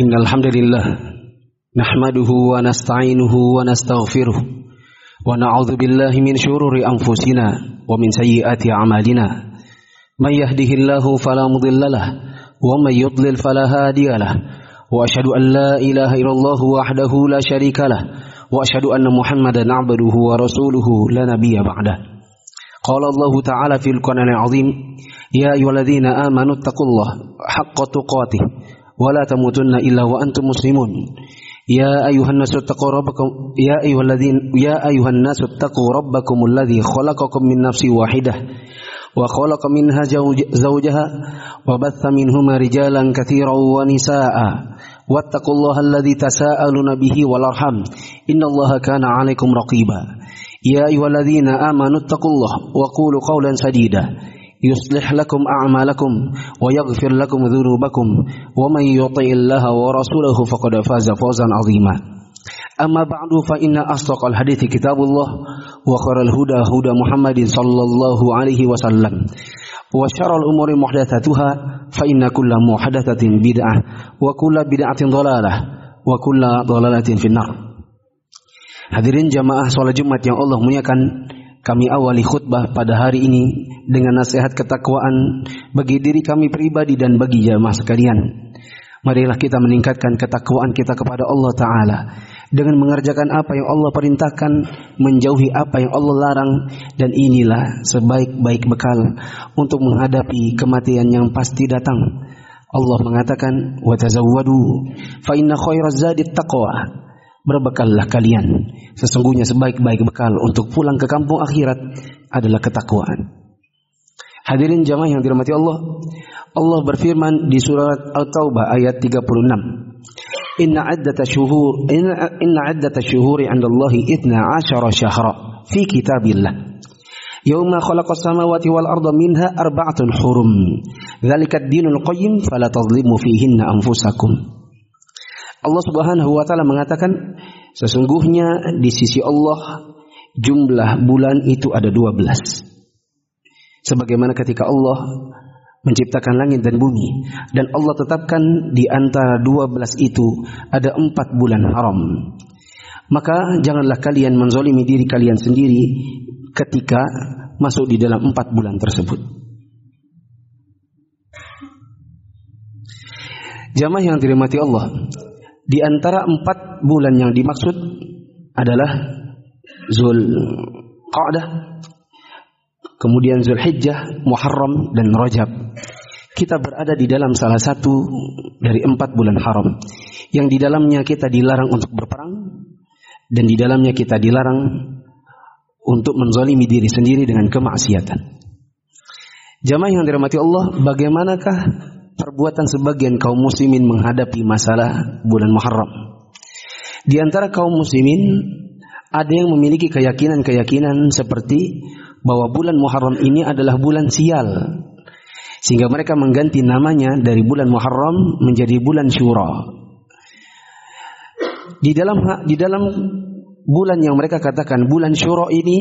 إن الحمد لله نحمده ونستعينه ونستغفره ونعوذ بالله من شرور أنفسنا ومن سيئات أعمالنا. من يهده الله فلا مضل له ومن يضلل فلا هادي له. وأشهد أن لا إله إلا الله وحده لا شريك له. وأشهد أن محمدا عبده ورسوله لا نبي بعده. قال الله تعالى في القرآن العظيم يا أيها الذين آمنوا اتقوا الله حق تقاته ولا تموتن إلا وأنتم مسلمون يا أيها الناس اتقوا ربكم يا أيها الذين يا أيها الناس اتقوا ربكم الذي خلقكم من نفس واحدة وخلق منها زوجها وبث منهما رجالا كثيرا ونساء واتقوا الله الذي تساءلون به والأرحم إن الله كان عليكم رقيبا يا أيها الذين آمنوا اتقوا الله وقولوا قولا سديدا يصلح لكم أعمالكم ويغفر لكم ذنوبكم ومن يطع الله ورسوله فقد فاز فوزا عظيما أما بعد فإن أصدق الحديث كتاب الله وخير الهدى هدى محمد صلى الله عليه وسلم وشر الأمور محدثاتها فإن كل محدثة بدعة وكل بدعة ضلالة وكل ضلالة في النار Hadirin jamaah sholat Jumat yang Allah muliakan, kami awali khutbah pada hari ini dengan nasihat ketakwaan bagi diri kami pribadi dan bagi jamaah sekalian. Marilah kita meningkatkan ketakwaan kita kepada Allah Ta'ala dengan mengerjakan apa yang Allah perintahkan, menjauhi apa yang Allah larang, dan inilah sebaik-baik bekal untuk menghadapi kematian yang pasti datang. Allah mengatakan, "Watazawwadu fa inna khairaz zadi taqwa." Berbekallah kalian. Sesungguhnya sebaik-baik bekal untuk pulang ke kampung akhirat adalah ketakwaan. Hadirin jamaah yang dirahmati Allah, Allah berfirman di surat Al-Taubah ayat 36. Inna addata syuhur inna, inna addata syuhuri 'inda Allah 12 syahra fi kitabillah. Yawma khalaqas samawati wal arda minha arba'atun hurum. Dzalika ad-dinul qayyim fala tadhlimu fihinna anfusakum. Allah Subhanahu wa taala mengatakan sesungguhnya di sisi Allah jumlah bulan itu ada 12. Sebagaimana ketika Allah menciptakan langit dan bumi dan Allah tetapkan di antara 12 itu ada empat bulan haram. Maka janganlah kalian menzolimi diri kalian sendiri ketika masuk di dalam empat bulan tersebut. Jamaah yang dirahmati Allah, di antara empat bulan yang dimaksud adalah Zul Qa'dah, kemudian Zul Hijjah, Muharram, dan Rajab. Kita berada di dalam salah satu dari empat bulan haram, yang di dalamnya kita dilarang untuk berperang, dan di dalamnya kita dilarang untuk menzalimi diri sendiri dengan kemaksiatan. Jamaah yang dirahmati Allah, bagaimanakah perbuatan sebagian kaum muslimin menghadapi masalah bulan Muharram. Di antara kaum muslimin ada yang memiliki keyakinan-keyakinan seperti bahwa bulan Muharram ini adalah bulan sial. Sehingga mereka mengganti namanya dari bulan Muharram menjadi bulan Syura. Di dalam di dalam bulan yang mereka katakan bulan Syura ini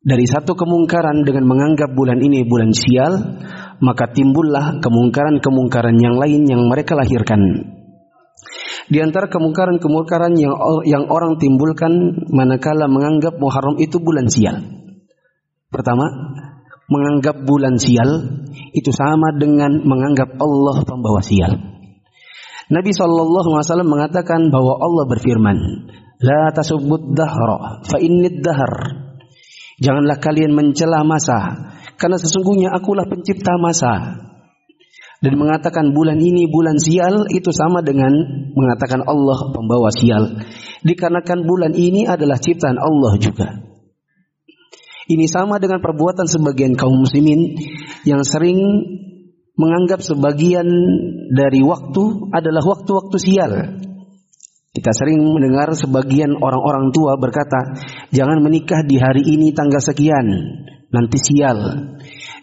dari satu kemungkaran dengan menganggap bulan ini bulan sial, maka timbullah kemungkaran-kemungkaran yang lain yang mereka lahirkan. Di antara kemungkaran-kemungkaran yang yang orang timbulkan manakala menganggap Muharram itu bulan sial. Pertama, menganggap bulan sial itu sama dengan menganggap Allah pembawa sial. Nabi Shallallahu Alaihi Wasallam mengatakan bahwa Allah berfirman, La tasubbud dahra, fa innid dahr. Janganlah kalian mencela masa, karena sesungguhnya akulah pencipta masa. Dan mengatakan bulan ini bulan sial itu sama dengan mengatakan Allah pembawa sial. Dikarenakan bulan ini adalah ciptaan Allah juga. Ini sama dengan perbuatan sebagian kaum muslimin yang sering menganggap sebagian dari waktu adalah waktu-waktu sial. Kita sering mendengar sebagian orang-orang tua berkata, "Jangan menikah di hari ini tanggal sekian, nanti sial.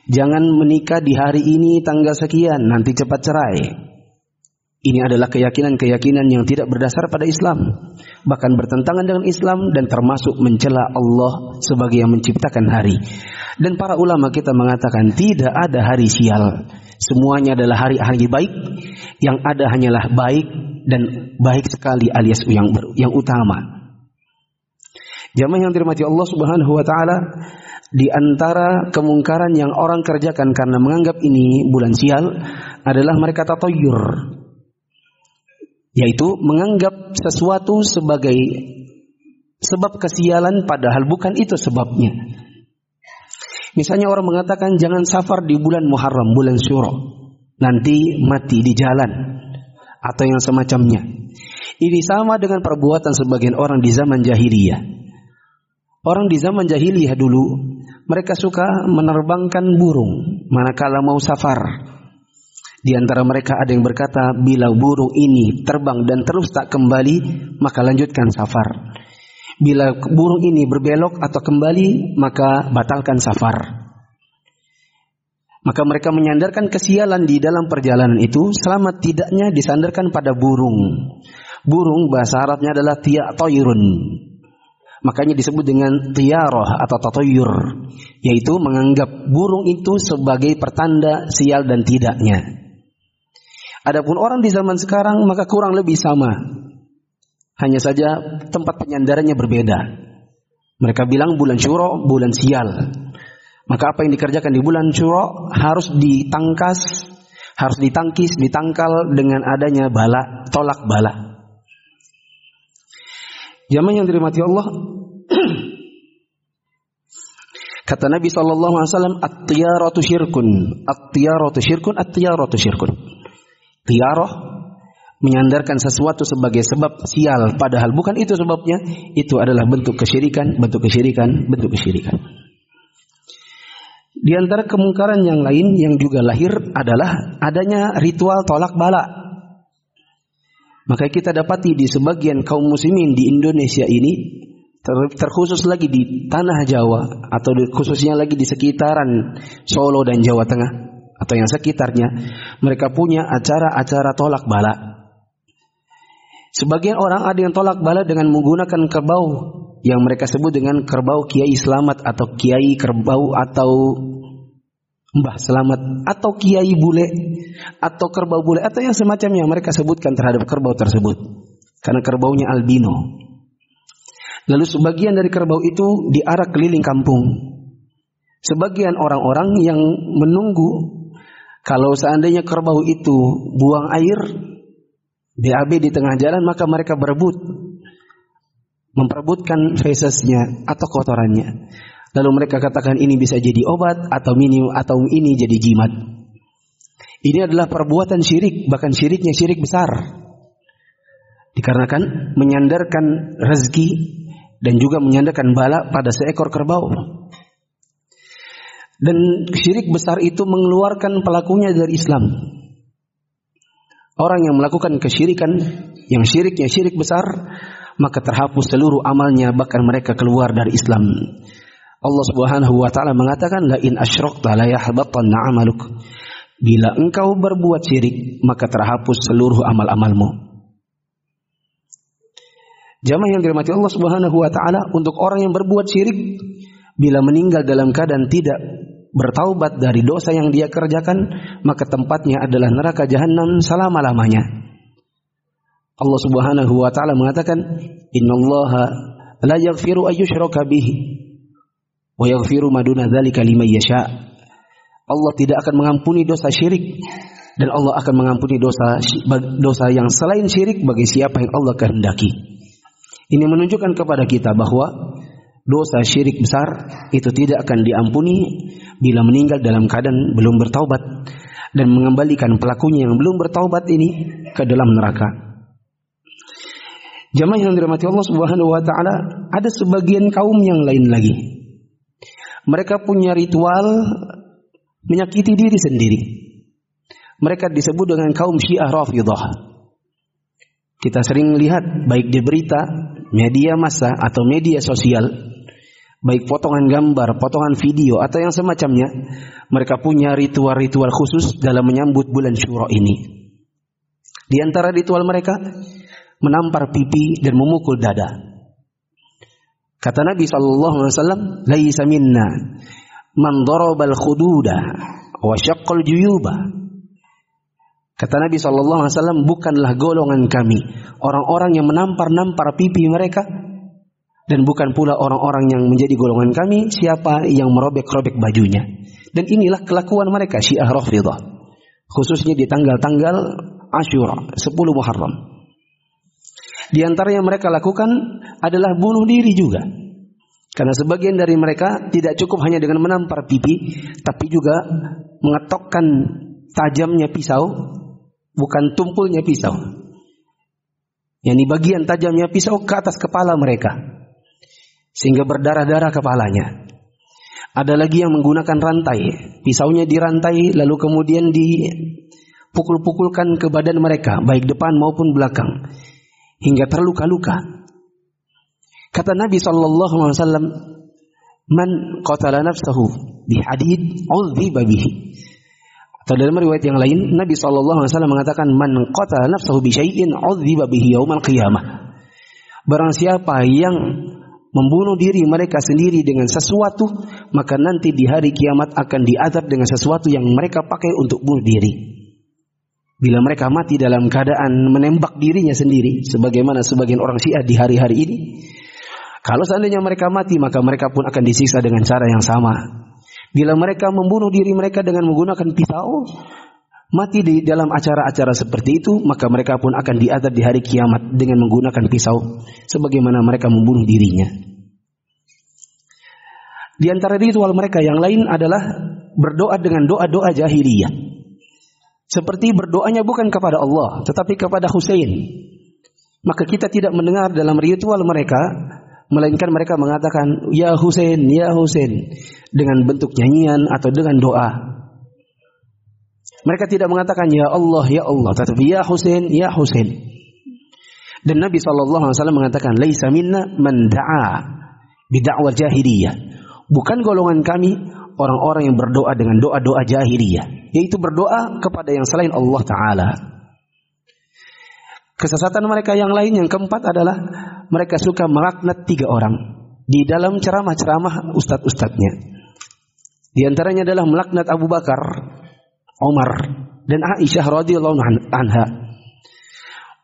Jangan menikah di hari ini tanggal sekian, nanti cepat cerai." Ini adalah keyakinan-keyakinan yang tidak berdasar pada Islam, bahkan bertentangan dengan Islam dan termasuk mencela Allah sebagai yang menciptakan hari. Dan para ulama kita mengatakan tidak ada hari sial. Semuanya adalah hari-hari baik. Yang ada hanyalah baik dan baik sekali alias yang yang utama. Jamaah yang dirahmati Allah Subhanahu wa taala, di antara kemungkaran yang orang kerjakan karena menganggap ini bulan sial adalah mereka tatoyur. Yaitu menganggap sesuatu sebagai sebab kesialan padahal bukan itu sebabnya. Misalnya orang mengatakan jangan safar di bulan Muharram, bulan Syuro. Nanti mati di jalan atau yang semacamnya. Ini sama dengan perbuatan sebagian orang di zaman jahiliyah. Orang di zaman jahiliyah dulu mereka suka menerbangkan burung manakala mau safar. Di antara mereka ada yang berkata, bila burung ini terbang dan terus tak kembali, maka lanjutkan safar. Bila burung ini berbelok atau kembali, maka batalkan safar. Maka mereka menyandarkan kesialan di dalam perjalanan itu selama tidaknya disandarkan pada burung. Burung bahasa Arabnya adalah tiak toyrun. Makanya disebut dengan tiaroh atau tatoyur. Yaitu menganggap burung itu sebagai pertanda sial dan tidaknya. Adapun orang di zaman sekarang maka kurang lebih sama. Hanya saja tempat penyandarannya berbeda. Mereka bilang bulan syuro, bulan sial. Maka apa yang dikerjakan di bulan syuro harus ditangkas, harus ditangkis, ditangkal dengan adanya bala, tolak bala. Jamaah yang dirahmati Allah. Kata Nabi wasallam, "At-tiyaratu syirkun." At-tiyaratu syirkun, at-tiyaratu syirkun. Tiyarah menyandarkan sesuatu sebagai sebab sial padahal bukan itu sebabnya, itu adalah bentuk kesyirikan, bentuk kesyirikan, bentuk kesyirikan. Di antara kemungkaran yang lain yang juga lahir adalah adanya ritual tolak bala. Maka kita dapati di sebagian kaum muslimin di Indonesia ini terkhusus lagi di tanah Jawa atau khususnya lagi di sekitaran Solo dan Jawa Tengah atau yang sekitarnya mereka punya acara-acara tolak bala. Sebagian orang ada yang tolak bala dengan menggunakan kerbau yang mereka sebut dengan kerbau Kiai Selamat atau Kiai Kerbau atau Mbah Selamat atau Kiai Bule atau kerbau bule atau yang semacamnya mereka sebutkan terhadap kerbau tersebut karena kerbaunya albino. Lalu sebagian dari kerbau itu diarak keliling kampung. Sebagian orang-orang yang menunggu kalau seandainya kerbau itu buang air BAB di tengah jalan maka mereka berebut memperebutkan fesesnya atau kotorannya. Lalu mereka katakan ini bisa jadi obat atau minim atau ini jadi jimat. Ini adalah perbuatan syirik, bahkan syiriknya syirik besar. Dikarenakan menyandarkan rezeki dan juga menyandarkan bala pada seekor kerbau. Dan syirik besar itu mengeluarkan pelakunya dari Islam. Orang yang melakukan kesyirikan, yang syiriknya syirik besar, maka terhapus seluruh amalnya bahkan mereka keluar dari Islam. Allah Subhanahu wa taala mengatakan la in asyrakta la yahbatanna 'amaluk. Bila engkau berbuat syirik, maka terhapus seluruh amal-amalmu. Jamaah yang dirahmati Allah Subhanahu wa taala, untuk orang yang berbuat syirik bila meninggal dalam keadaan tidak bertaubat dari dosa yang dia kerjakan, maka tempatnya adalah neraka jahanam selama-lamanya. Allah Subhanahu wa taala mengatakan, "Innallaha la yaghfiru ayyushraka bihi wa yaghfiru maduna dzalika liman yasha. Allah tidak akan mengampuni dosa syirik dan Allah akan mengampuni dosa dosa yang selain syirik bagi siapa yang Allah kehendaki. Ini menunjukkan kepada kita bahwa dosa syirik besar itu tidak akan diampuni bila meninggal dalam keadaan belum bertaubat dan mengembalikan pelakunya yang belum bertaubat ini ke dalam neraka. Jamaah yang dirahmati Allah Subhanahu wa taala, ada sebagian kaum yang lain lagi mereka punya ritual menyakiti diri sendiri. Mereka disebut dengan kaum Syiah Rafidah. Kita sering lihat baik di berita, media massa atau media sosial, baik potongan gambar, potongan video atau yang semacamnya, mereka punya ritual-ritual khusus dalam menyambut bulan Syuro ini. Di antara ritual mereka menampar pipi dan memukul dada. Kata Nabi sallallahu alaihi wasallam, "Laisa minna man darabal khududa wa juyuba. Kata Nabi wasallam bukanlah golongan kami orang-orang yang menampar-nampar pipi mereka dan bukan pula orang-orang yang menjadi golongan kami siapa yang merobek-robek bajunya. Dan inilah kelakuan mereka Syiah Rafidhah. Khususnya di tanggal-tanggal Asyura, 10 Muharram. Di antara yang mereka lakukan adalah bunuh diri juga. Karena sebagian dari mereka tidak cukup hanya dengan menampar pipi, tapi juga mengetokkan tajamnya pisau, bukan tumpulnya pisau. Yang di bagian tajamnya pisau ke atas kepala mereka. Sehingga berdarah-darah kepalanya. Ada lagi yang menggunakan rantai. Pisaunya dirantai lalu kemudian dipukul-pukulkan ke badan mereka. Baik depan maupun belakang. Hingga terluka-luka. Kata Nabi sallallahu alaihi wasallam, "Man qatala nafsahu bihadid udhiba bihi." Atau dalam riwayat yang lain, Nabi sallallahu alaihi wasallam mengatakan, "Man qatala nafsahu bi syai'in udhiba bihi yaumal qiyamah." Barang siapa yang membunuh diri mereka sendiri dengan sesuatu, maka nanti di hari kiamat akan diazab dengan sesuatu yang mereka pakai untuk bunuh diri. Bila mereka mati dalam keadaan menembak dirinya sendiri, sebagaimana sebagian orang Syiah di hari-hari ini, kalau seandainya mereka mati, maka mereka pun akan disiksa dengan cara yang sama. Bila mereka membunuh diri mereka dengan menggunakan pisau, mati di dalam acara-acara seperti itu, maka mereka pun akan diadab di hari kiamat dengan menggunakan pisau, sebagaimana mereka membunuh dirinya. Di antara ritual mereka yang lain adalah berdoa dengan doa-doa jahiliyah. Seperti berdoanya bukan kepada Allah, tetapi kepada Husain. Maka kita tidak mendengar dalam ritual mereka melainkan mereka mengatakan ya Husain ya Husain dengan bentuk nyanyian atau dengan doa mereka tidak mengatakan ya Allah ya Allah. Tetapi ya Husain ya Husain. Dan Nabi wasallam mengatakan laisa minna man da'a bid'awal jahiliyah. Bukan golongan kami orang-orang yang berdoa dengan doa-doa jahiliyah yaitu berdoa kepada yang selain Allah taala. Kesesatan mereka yang lain yang keempat adalah mereka suka melaknat tiga orang di dalam ceramah-ceramah ustadz-ustadznya. Di antaranya adalah melaknat Abu Bakar, Umar, dan Aisyah radhiyallahu anha.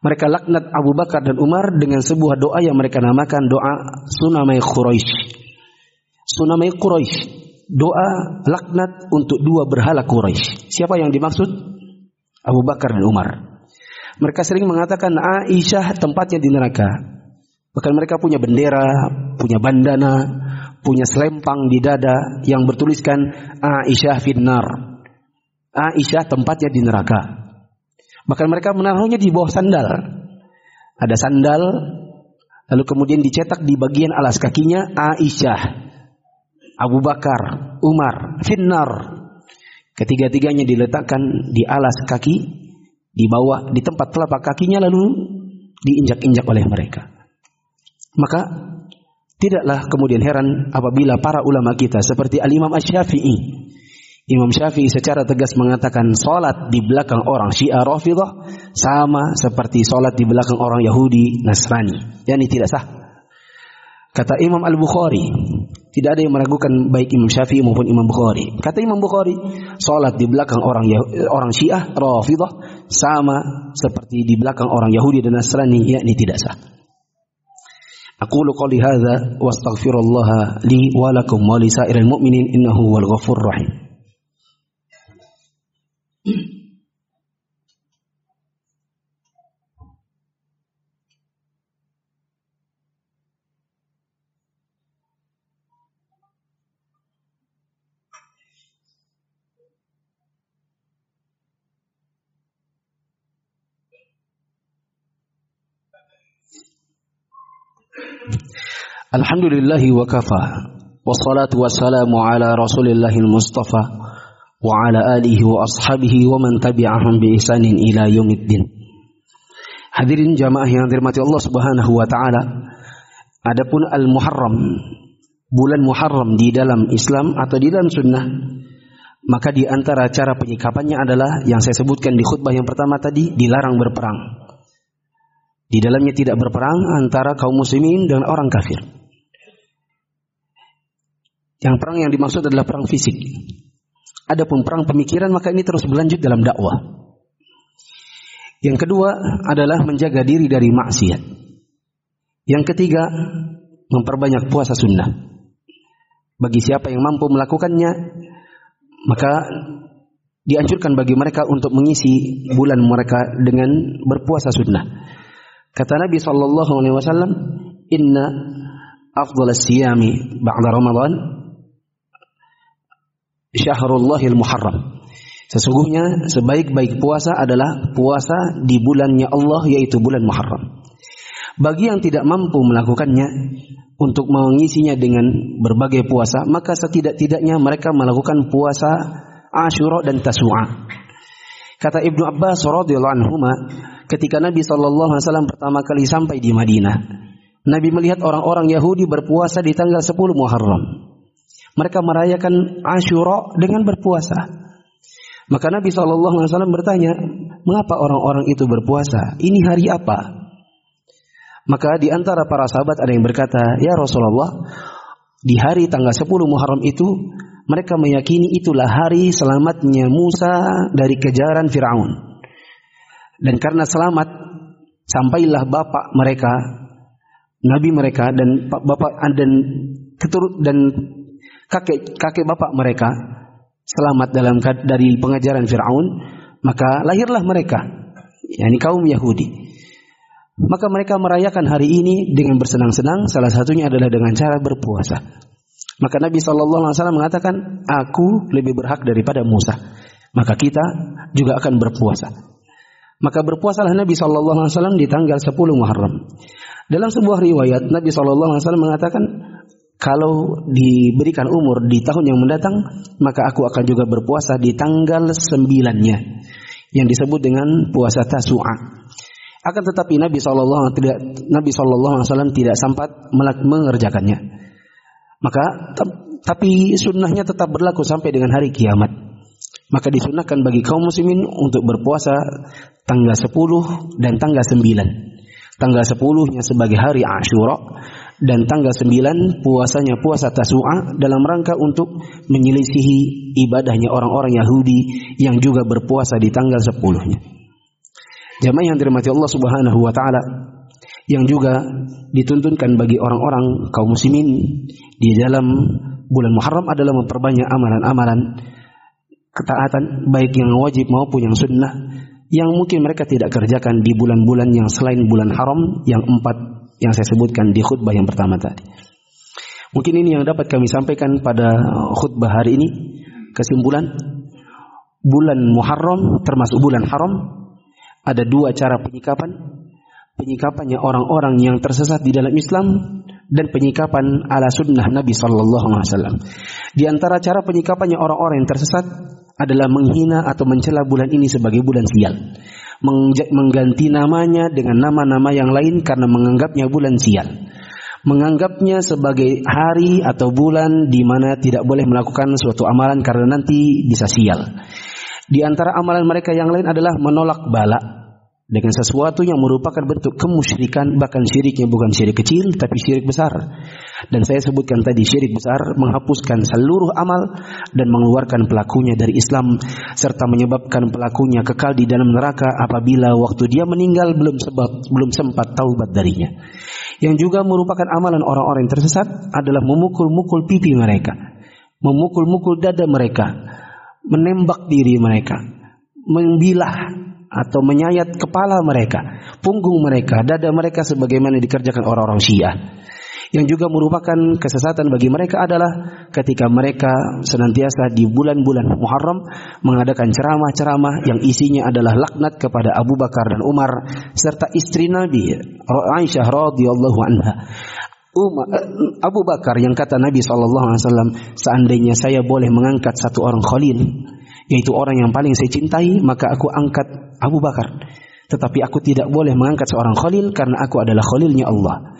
Mereka laknat Abu Bakar dan Umar dengan sebuah doa yang mereka namakan doa Sunamai Quraisy. Sunamai Quraisy, doa laknat untuk dua berhala Quraisy. Siapa yang dimaksud? Abu Bakar dan Umar. Mereka sering mengatakan Aisyah tempatnya di neraka. Bahkan mereka punya bendera, punya bandana, punya selempang di dada yang bertuliskan Aisyah finnar. Aisyah tempatnya di neraka. Bahkan mereka menaruhnya di bawah sandal. Ada sandal, lalu kemudian dicetak di bagian alas kakinya Aisyah, Abu Bakar, Umar, finnar. Ketiga-tiganya diletakkan di alas kaki di bawah di tempat telapak kakinya lalu diinjak-injak oleh mereka. Maka tidaklah kemudian heran apabila para ulama kita seperti Al-Imam Asy-Syafi'i Imam Syafi'i secara tegas mengatakan salat di belakang orang Syiah Rafidhah sama seperti salat di belakang orang Yahudi Nasrani. Yani tidak sah. Kata Imam Al-Bukhari, tidak ada yang meragukan baik Imam Syafi'i maupun Imam Bukhari. Kata Imam Bukhari, salat di belakang orang orang Syiah Rafidhah sama seperti di belakang orang Yahudi dan Nasrani, yakni tidak sah. Aku qouli hadza wa astaghfirullah li wa lakum wa li sa'iril mu'minin innahu Alhamdulillahi wa kafa Wassalatu wassalamu ala rasulillahil mustafa Wa ala alihi wa ashabihi wa man tabi'ahum bi ihsanin ila yaumiddin Hadirin jamaah yang dirahmati Allah Subhanahu wa taala Adapun al-Muharram bulan Muharram di dalam Islam atau di dalam sunnah maka di antara cara penyikapannya adalah yang saya sebutkan di khutbah yang pertama tadi dilarang berperang. Di dalamnya tidak berperang antara kaum muslimin dan orang kafir. Yang perang yang dimaksud adalah perang fisik. Adapun perang pemikiran maka ini terus berlanjut dalam dakwah. Yang kedua adalah menjaga diri dari maksiat. Yang ketiga, memperbanyak puasa sunnah. Bagi siapa yang mampu melakukannya, maka dianjurkan bagi mereka untuk mengisi bulan mereka dengan berpuasa sunnah. Kata Nabi sallallahu alaihi wasallam, "Inna afdal siyami ba'da Ramadan syahrullahil muharram." Sesungguhnya sebaik-baik puasa adalah puasa di bulannya Allah yaitu bulan Muharram. Bagi yang tidak mampu melakukannya, untuk mengisinya dengan berbagai puasa, maka setidak-tidaknya mereka melakukan puasa Ashura dan Tasu'a. Kata Ibnu Abbas radhiyallahu anhu, ketika Nabi sallallahu alaihi wasallam pertama kali sampai di Madinah, Nabi melihat orang-orang Yahudi berpuasa di tanggal 10 Muharram. Mereka merayakan Ashura dengan berpuasa. Maka Nabi sallallahu alaihi wasallam bertanya, "Mengapa orang-orang itu berpuasa? Ini hari apa?" Maka di antara para sahabat ada yang berkata, "Ya Rasulullah, di hari tanggal 10 Muharram itu mereka meyakini itulah hari selamatnya Musa dari kejaran Firaun. Dan karena selamat sampailah bapak mereka, nabi mereka dan bapak dan keturut dan kakek kakek bapak mereka selamat dalam dari pengajaran Firaun, maka lahirlah mereka, yakni kaum Yahudi. Maka mereka merayakan hari ini dengan bersenang-senang. Salah satunya adalah dengan cara berpuasa. Maka Nabi Shallallahu Alaihi Wasallam mengatakan, aku lebih berhak daripada Musa. Maka kita juga akan berpuasa. Maka berpuasalah Nabi Shallallahu Alaihi Wasallam di tanggal 10 Muharram. Dalam sebuah riwayat Nabi Shallallahu Alaihi Wasallam mengatakan, kalau diberikan umur di tahun yang mendatang, maka aku akan juga berpuasa di tanggal sembilannya, yang disebut dengan puasa Tasu'a. Akan tetapi Nabi Shallallahu tidak Nabi Shallallahu Alaihi Wasallam tidak sempat mengerjakannya. Maka tapi sunnahnya tetap berlaku sampai dengan hari kiamat. Maka disunahkan bagi kaum muslimin untuk berpuasa tanggal 10 dan tanggal 9. Tanggal 10-nya sebagai hari Ashura dan tanggal 9 puasanya puasa Tasu'a dalam rangka untuk menyelisihi ibadahnya orang-orang Yahudi yang juga berpuasa di tanggal 10-nya. Jamaah yang dirahmati Allah Subhanahu wa taala yang juga dituntunkan bagi orang-orang kaum muslimin di dalam bulan Muharram adalah memperbanyak amalan-amalan ketaatan baik yang wajib maupun yang sunnah yang mungkin mereka tidak kerjakan di bulan-bulan yang selain bulan haram yang empat yang saya sebutkan di khutbah yang pertama tadi. Mungkin ini yang dapat kami sampaikan pada khutbah hari ini. Kesimpulan, bulan Muharram termasuk bulan haram ada dua cara penyikapan. Penyikapannya orang-orang yang tersesat di dalam Islam dan penyikapan ala sunnah Nabi Sallallahu Alaihi Wasallam. Di antara cara penyikapannya orang-orang yang tersesat adalah menghina atau mencela bulan ini sebagai bulan sial. Mengganti namanya dengan nama-nama yang lain karena menganggapnya bulan sial. Menganggapnya sebagai hari atau bulan di mana tidak boleh melakukan suatu amalan karena nanti bisa sial. Di antara amalan mereka yang lain adalah menolak bala dengan sesuatu yang merupakan bentuk kemusyrikan bahkan syiriknya bukan syirik kecil tapi syirik besar. Dan saya sebutkan tadi syirik besar menghapuskan seluruh amal dan mengeluarkan pelakunya dari Islam serta menyebabkan pelakunya kekal di dalam neraka apabila waktu dia meninggal belum sebab belum sempat taubat darinya. Yang juga merupakan amalan orang-orang yang tersesat adalah memukul-mukul pipi mereka, memukul-mukul dada mereka, menembak diri mereka, membilah atau menyayat kepala mereka, punggung mereka, dada mereka sebagaimana dikerjakan orang-orang Syiah. Yang juga merupakan kesesatan bagi mereka adalah ketika mereka senantiasa di bulan-bulan Muharram mengadakan ceramah-ceramah yang isinya adalah laknat kepada Abu Bakar dan Umar serta istri Nabi Aisyah radhiyallahu anha. Umar, Abu Bakar yang kata Nabi SAW, seandainya saya boleh mengangkat satu orang khalil, yaitu orang yang paling saya cintai, maka aku angkat Abu Bakar. Tetapi aku tidak boleh mengangkat seorang khalil karena aku adalah khalilnya Allah.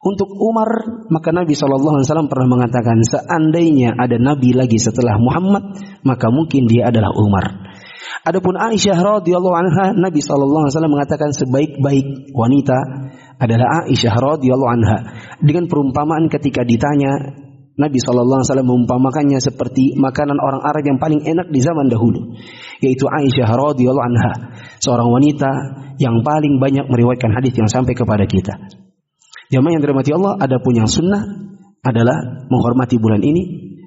Untuk Umar, maka Nabi SAW pernah mengatakan, seandainya ada Nabi lagi setelah Muhammad, maka mungkin dia adalah Umar. Adapun Aisyah radhiyallahu anha, Nabi SAW mengatakan sebaik-baik wanita adalah Aisyah radhiyallahu anha dengan perumpamaan ketika ditanya Nabi SAW mengumpamakannya seperti makanan orang Arab yang paling enak di zaman dahulu, yaitu Aisyah radhiyallahu anha, seorang wanita yang paling banyak meriwayatkan hadis yang sampai kepada kita. Jamaah yang dirahmati Allah, ada pun yang sunnah adalah menghormati bulan ini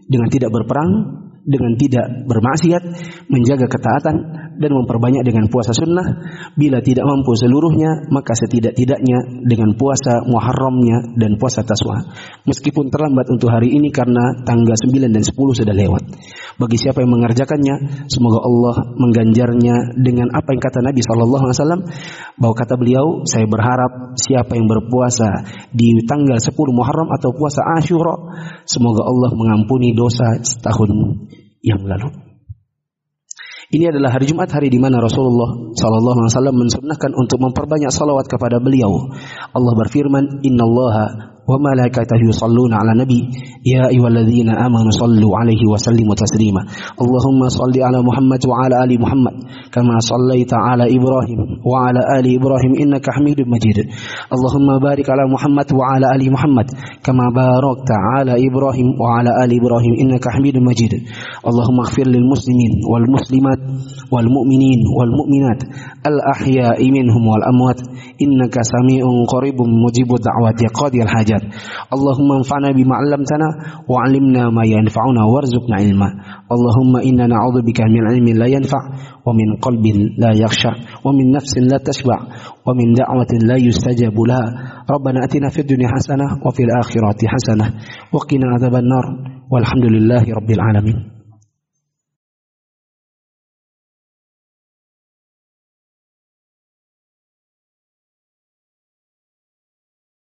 dengan tidak berperang, dengan tidak bermaksiat, menjaga ketaatan dan memperbanyak dengan puasa sunnah. Bila tidak mampu seluruhnya, maka setidak-tidaknya dengan puasa Muharramnya dan puasa Taswa. Meskipun terlambat untuk hari ini karena tanggal 9 dan 10 sudah lewat. Bagi siapa yang mengerjakannya, semoga Allah mengganjarnya dengan apa yang kata Nabi Shallallahu Alaihi Wasallam. Bahwa kata beliau, saya berharap siapa yang berpuasa di tanggal 10 Muharram atau puasa Ashura, semoga Allah mengampuni dosa setahun yang lalu. Ini adalah hari Jumat, hari di mana Rasulullah Sallallahu Alaihi Wasallam mensunnahkan untuk memperbanyak salawat kepada beliau. Allah berfirman, Inna Allah وملائكته يصلون على النبي يا أيها الذين آمنوا صلوا عليه وسلموا تسليما. اللهم صل على محمد وعلى آل محمد كما صليت على إبراهيم وعلى آل إبراهيم إنك حميد مجيد. اللهم بارك على محمد وعلى آل محمد كما باركت على إبراهيم وعلى آل إبراهيم إنك حميد مجيد. اللهم اغفر للمسلمين والمسلمات والمؤمنين والمؤمنات الأحياء منهم والأموات إنك سميع قريب مجيب الدعوات قاضي الحاجات الحاجات اللهم انفعنا بما علمتنا وعلمنا ما ينفعنا وارزقنا علما اللهم إنا نعوذ بك من علم لا ينفع ومن قلب لا يخشع ومن نفس لا تشبع ومن دعوة لا يستجاب لها ربنا أتنا في الدنيا حسنة وفي الآخرة حسنة وقنا عذاب النار والحمد لله رب العالمين